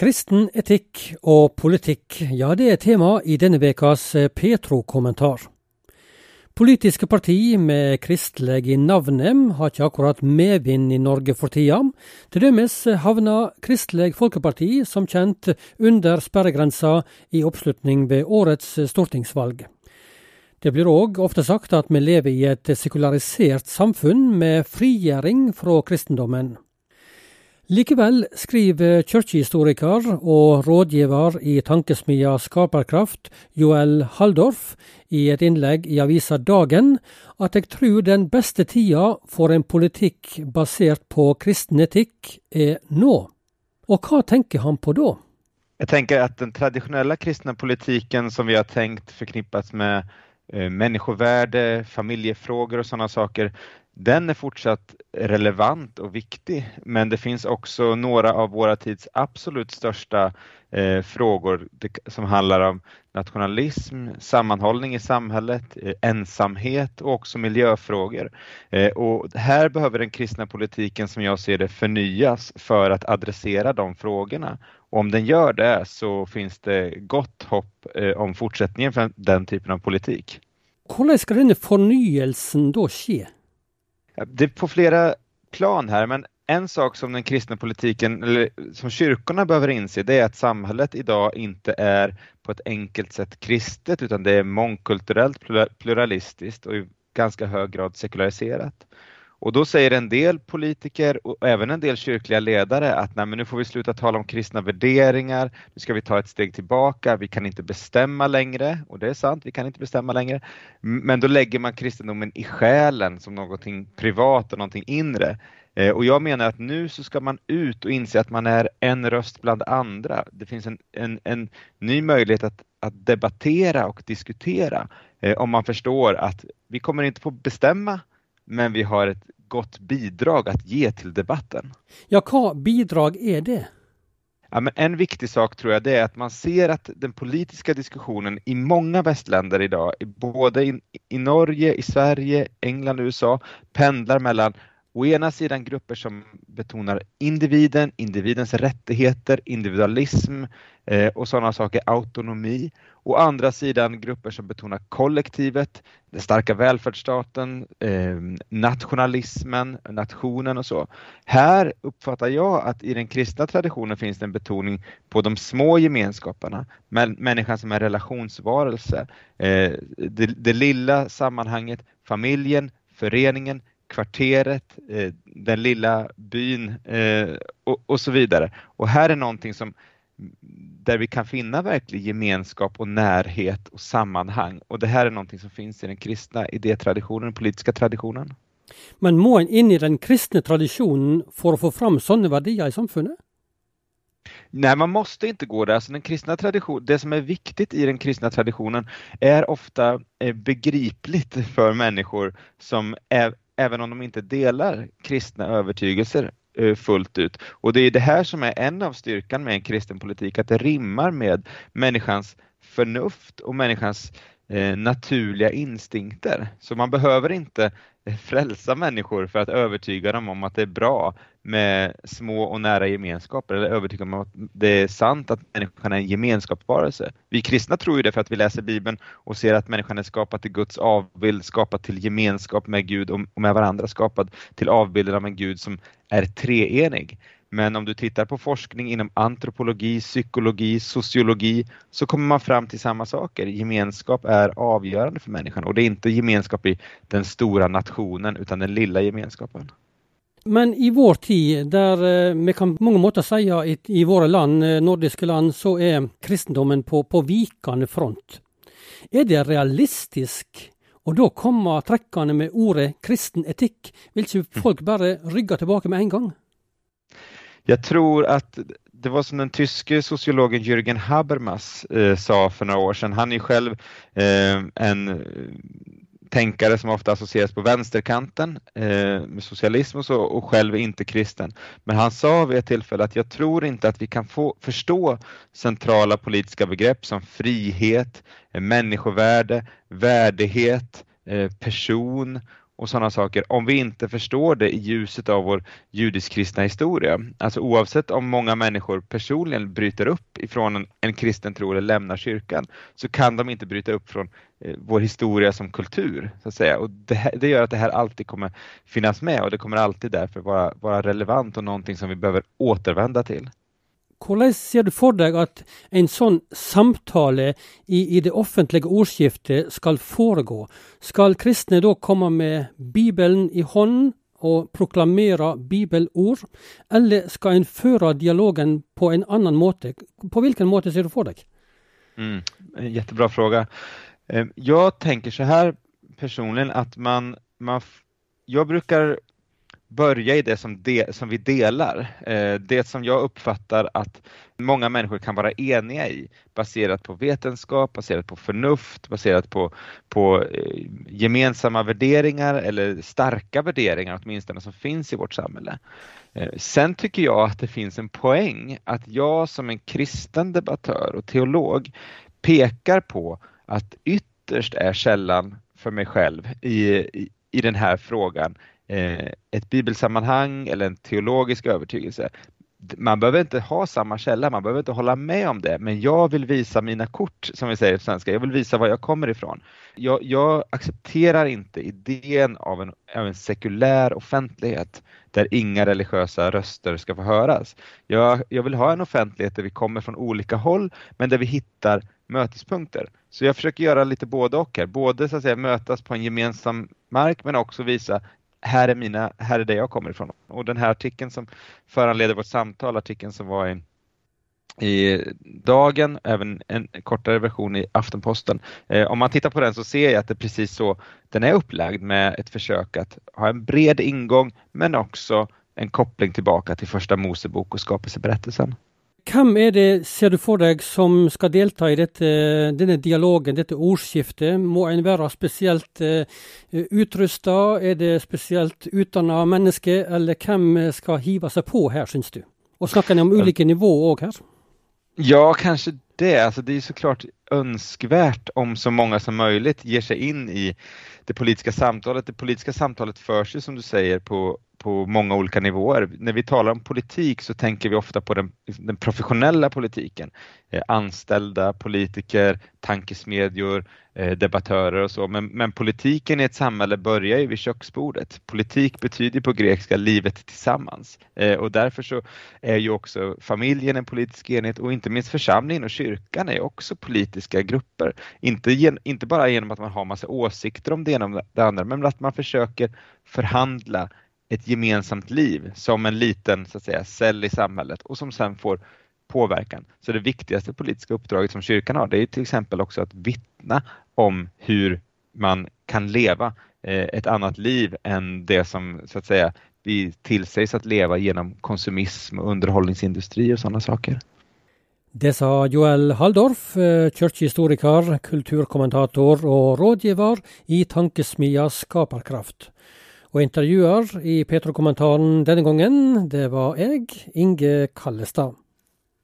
Kristen etikk og politikk, ja det er tema i denne ukas eh, Petro-kommentar. Politiske parti med kristelig i navnet har ikke akkurat medvind i Norge for tida. Til dømes havna Kristelig Folkeparti som kjent under sperregrensa i oppslutning ved årets stortingsvalg. Det blir òg ofte sagt at vi lever i et sekularisert samfunn med frigjøring fra kristendommen. Likevel skriver kirkehistoriker og rådgiver i tankesmia Skaperkraft, Joel Haldorf, i et innlegg i avisa Dagen at jeg tror den beste tida for en politikk basert på kristen etikk er nå. Og hva tenker han på da? Jeg tenker at den tradisjonelle kristne politikken som vi har tenkt forknippes med eh, människovärde, familjefrågor och sådana saker, den är fortsatt relevant och viktig, men det finns också några av våra tids absolut största eh, frågor som handlar om nationalism, sammanhållning i samhället, eh, ensamhet och också miljöfrågor. Eh, och här behöver den kristna politiken som jag ser det förnyas för att adressera de frågorna. Och om den gör det så finns det gott hopp eh, om fortsättningen för den typen av politik. Hur ska den förnyelsen då ske? Det är på flera plan här, men en sak som den kristna politiken, eller som kyrkorna behöver inse, det är att samhället idag inte är på ett enkelt sätt kristet, utan det är mångkulturellt, pluralistiskt och i ganska hög grad sekulariserat. Och då säger en del politiker och även en del kyrkliga ledare att nej, men nu får vi sluta tala om kristna värderingar, nu ska vi ta ett steg tillbaka, vi kan inte bestämma längre, och det är sant, vi kan inte bestämma längre. Men då lägger man kristendomen i själen som någonting privat och någonting inre. Eh, och jag menar att nu så ska man ut och inse att man är en röst bland andra. Det finns en, en, en ny möjlighet att, att debattera och diskutera eh, om man förstår att vi kommer inte få bestämma men vi har ett gott bidrag att ge till debatten. Ja, vad bidrag är det? Ja, men en viktig sak tror jag det är att man ser att den politiska diskussionen i många västländer idag, både i, i Norge, i Sverige, England och USA, pendlar mellan å ena sidan grupper som betonar individen, individens rättigheter, individualism eh, och sådana saker, autonomi. Å andra sidan grupper som betonar kollektivet, den starka välfärdsstaten, eh, nationalismen, nationen och så. Här uppfattar jag att i den kristna traditionen finns det en betoning på de små gemenskaperna, människan som en relationsvarelse, eh, det, det lilla sammanhanget, familjen, föreningen, kvarteret, eh, den lilla byn eh, och, och, så vidare. Och här är någonting som där vi kan finna verklig gemenskap och närhet och sammanhang. Och det här är någonting som finns i den kristna idétraditionen, den politiska traditionen. Men må en in i den kristna traditionen för att få fram sådana värderingar i samfundet? Nej, man måste inte gå där. Alltså den kristna tradition, det som är viktigt i den kristna traditionen är ofta eh, begripligt för människor som är, även om de inte delar kristna övertygelser eh, fullt ut. Och det är det här som är en av styrkan med en kristen politik, att det rimmar med människans förnuft och människans Eh, naturliga instinkter. Så man behöver inte eh, frälsa människor för att övertyga dem om att det är bra med små och nära gemenskaper eller övertyga dem om att det är sant att människan är en gemenskapsvarelse. Vi kristna tror ju det för att vi läser Bibeln och ser att människan är skapad till Guds avbild, skapad till gemenskap med Gud och med varandra, skapad till avbilden av en Gud som är treenig. Men om du tittar på forskning inom antropologi, psykologi, sociologi så kommer man fram till samma saker. Gemenskap är avgörande för människan och det är inte gemenskap i den stora nationen utan den lilla gemenskapen. Men i vår tid, där eh, vi kan många måter säga i, i våra land, eh, nordiska land, så är kristendomen på, på vikande front. Är det realistiskt och då komma trekkende med ordet kristen etikk? Vil ikke folk bare rygge tilbake med en gång? Jag tror att det var som den tyske sociologen Jürgen Habermas eh, sa för några år sedan. Han är ju själv eh, en eh, tänkare som ofta associeras på vänsterkanten eh, med socialism och så och själv inte kristen. Men han sa vid ett tillfälle att jag tror inte att vi kan få förstå centrala politiska begrepp som frihet, eh, människovärde, värdighet, eh, person och sådana saker om vi inte förstår det i ljuset av vår judisk-kristna historia. Alltså oavsett om många människor personligen bryter upp ifrån en, en kristen tro eller lämnar kyrkan så kan de inte bryta upp från eh, vår historia som kultur. så att säga. Och det, det, gör att det här alltid kommer finnas med och det kommer alltid därför vara, vara relevant och någonting som vi behöver återvända till. Hvordan ser du for deg at en sånn samtale i, i, det offentlige ordskiftet skal foregå? Skal kristne da komme med Bibelen i hånden og proklamere bibelord, eller skal en føre dialogen på en annen måte? På hvilken måte ser du for deg? Mm, jättebra fråga. Eh, jag tänker så här personligen att man, man jag brukar börja i det som, de, som vi delar. Eh, det som jag uppfattar att många människor kan vara eniga i baserat på vetenskap, baserat på förnuft, baserat på, på eh, gemensamma värderingar eller starka värderingar åtminstone som finns i vårt samhälle. Eh, sen tycker jag att det finns en poäng att jag som en kristen debattör och teolog pekar på att ytterst är källan för mig själv i, i, i den här frågan Eh, ett bibelsammanhang eller en teologisk övertygelse. Man behöver inte ha samma källa, man behöver inte hålla med om det, men jag vill visa mina kort, som vi säger på svenska. Jag vill visa var jag kommer ifrån. Jag, jag accepterar inte idén av en, av en sekulär offentlighet där inga religiösa röster ska få höras. Jag, jag vill ha en offentlighet där vi kommer från olika håll, men där vi hittar mötespunkter. Så jag försöker göra lite både och här, både så att säga mötas på en gemensam mark men också visa här är, mina, här är det jag kommer ifrån. Och den här artikeln som föranleder vårt samtal, artikeln som var i, i Dagen, även en kortare version i Aftenposten. Eh, om man tittar på den så ser jag att det är precis så den är upplagd med ett försök att ha en bred ingång men också en koppling tillbaka till första Mosebok och skapelseberättelsen. Hvem er det, ser du for deg, som skal delta i dette, denne dialogen, dette ordskiftet? Må en være spesielt uh, eh, utrusta? Er det spesielt utdanna mennesker, eller hvem skal hive seg på her, syns du? Och snackar ni om olika nivåer här? Ja, kanske det. Alltså det är såklart önskvärt om så många som möjligt ger sig in i det politiska samtalet. Det politiska samtalet förs ju som du säger på på många olika nivåer. När vi talar om politik så tänker vi ofta på den, den professionella politiken. Eh, anställda, politiker, tankesmedjor, Eh, debattörer och så. Men, men, politiken i ett samhälle börjar ju vid köksbordet. Politik betyder på grekiska livet tillsammans eh, och därför så är ju också familjen en politisk enhet och inte minst församlingen och kyrkan är också politiska grupper. Inte, gen, inte bara genom att man har massa åsikter om det ena och det andra men att man försöker förhandla ett gemensamt liv som en liten så att säga, cell i samhället och som sen får påverkan. Så det viktigaste politiska uppdraget som kyrkan har det är till exempel också att vittna om hur man kan leva eh, ett annat liv än det som så att säga vi tillsägs att leva genom konsumism och underhållningsindustri och sådana saker. Det sa Joel Halldorf, eh, kyrkohistoriker, kulturkommentator och rådgivare i Tankesmia skaparkraft. Och intervjuer i Petro-kommentaren denna gången, det var jag, Inge Kallestad.